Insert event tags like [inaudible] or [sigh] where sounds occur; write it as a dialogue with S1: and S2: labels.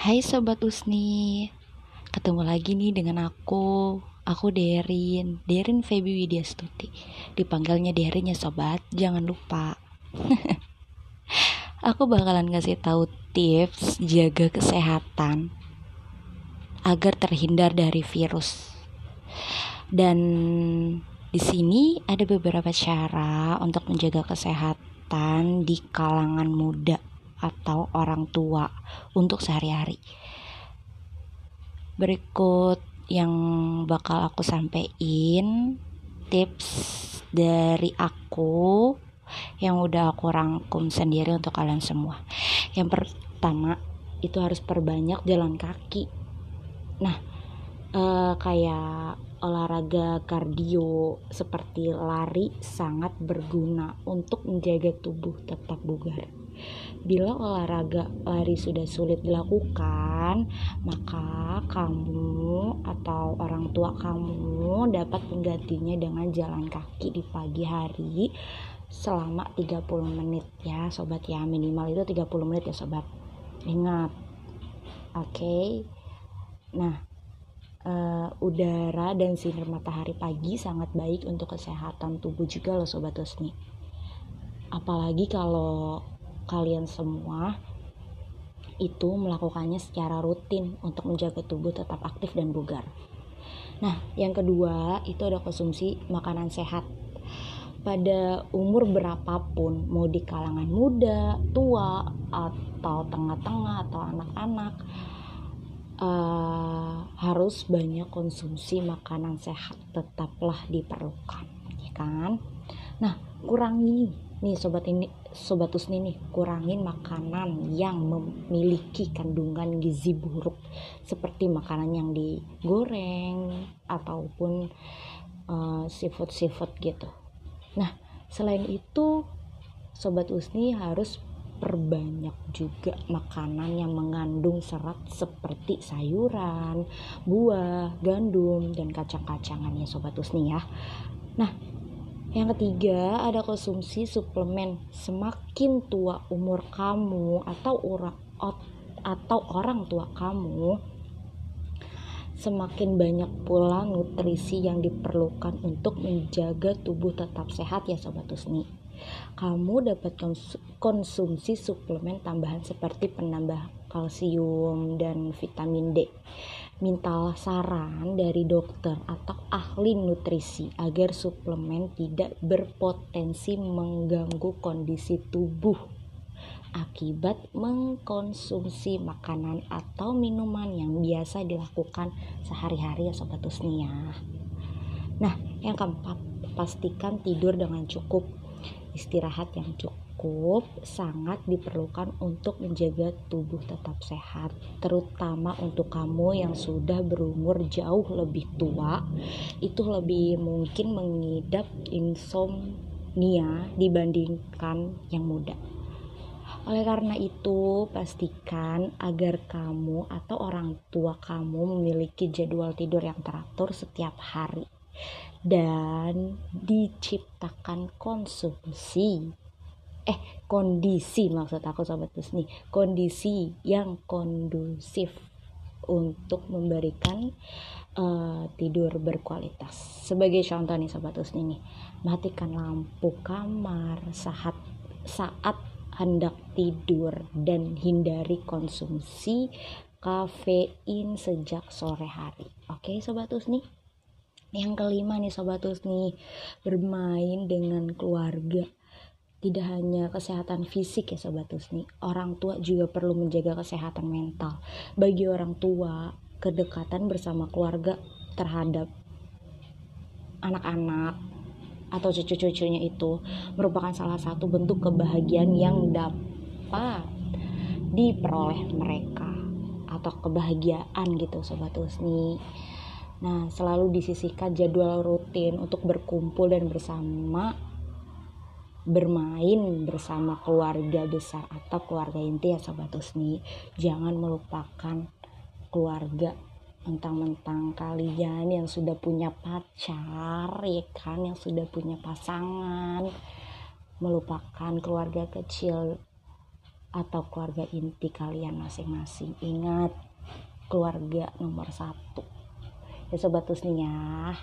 S1: Hai Sobat Usni Ketemu lagi nih dengan aku. Aku Derin Derin Feby Widya Stuti Dipanggilnya Derin ya sobat. Jangan lupa. [laughs] Aku bakalan ngasih tahu tips Jaga kesehatan Agar terhindar dari virus. Dan di sini ada beberapa cara untuk menjaga kesehatan di kalangan muda atau orang tua untuk sehari-hari. Berikut yang bakal aku sampaikan tips dari aku yang udah aku rangkum sendiri untuk kalian semua. Yang pertama itu harus perbanyak jalan kaki. Nah, uh, kayak olahraga kardio seperti lari sangat berguna untuk menjaga tubuh tetap bugar. Bila olahraga lari sudah sulit dilakukan, maka kamu atau orang tua kamu dapat menggantinya dengan jalan kaki di pagi hari selama 30 menit ya sobat ya. Minimal itu 30 menit ya sobat. Ingat oke? Okay. nah uh, udara dan sinar matahari pagi sangat baik untuk kesehatan tubuh juga loh sobat Usni apalagi kalau kalian semua itu melakukannya secara rutin untuk menjaga tubuh tetap aktif dan bugar. Nah, yang kedua itu ada konsumsi makanan sehat. Pada umur berapapun, mau di kalangan muda, tua, atau tengah-tengah, atau anak-anak, uh, harus banyak konsumsi makanan sehat tetaplah diperlukan, ya kan? Nah, kurangi nih sobat ini sobat usni nih kurangin makanan yang memiliki kandungan gizi buruk seperti makanan yang digoreng ataupun uh, seafood seafood gitu nah selain itu sobat usni harus perbanyak juga makanan yang mengandung serat seperti sayuran, buah, gandum, dan kacang-kacangan ya sobat usni ya. Nah, yang ketiga, ada konsumsi suplemen. Semakin tua umur kamu atau orang atau orang tua kamu, semakin banyak pula nutrisi yang diperlukan untuk menjaga tubuh tetap sehat ya sobat Usni. Kamu dapat konsumsi suplemen tambahan seperti penambah kalsium dan vitamin D mintalah saran dari dokter atau ahli nutrisi agar suplemen tidak berpotensi mengganggu kondisi tubuh akibat mengkonsumsi makanan atau minuman yang biasa dilakukan sehari-hari ya sobat usnia. Nah, yang keempat, pastikan tidur dengan cukup, istirahat yang cukup sangat diperlukan untuk menjaga tubuh tetap sehat, terutama untuk kamu yang sudah berumur jauh lebih tua. Itu lebih mungkin mengidap insomnia dibandingkan yang muda. Oleh karena itu, pastikan agar kamu atau orang tua kamu memiliki jadwal tidur yang teratur setiap hari dan diciptakan konsumsi. Eh kondisi maksud aku sobat nih kondisi yang kondusif untuk memberikan uh, tidur berkualitas. Sebagai contoh nih sobat Usni nih matikan lampu kamar saat saat hendak tidur dan hindari konsumsi kafein sejak sore hari. Oke sobat Usni yang kelima nih sobat Usni bermain dengan keluarga tidak hanya kesehatan fisik ya sobat Usni, orang tua juga perlu menjaga kesehatan mental. Bagi orang tua, kedekatan bersama keluarga terhadap anak-anak atau cucu-cucunya itu merupakan salah satu bentuk kebahagiaan yang dapat diperoleh mereka atau kebahagiaan gitu sobat Usni. Nah, selalu disisihkan jadwal rutin untuk berkumpul dan bersama bermain bersama keluarga besar atau keluarga inti ya sobat Usni jangan melupakan keluarga mentang-mentang kalian yang sudah punya pacar ya kan yang sudah punya pasangan. Melupakan keluarga kecil atau keluarga inti kalian masing-masing. Ingat keluarga nomor satu ya sobat Tusni ya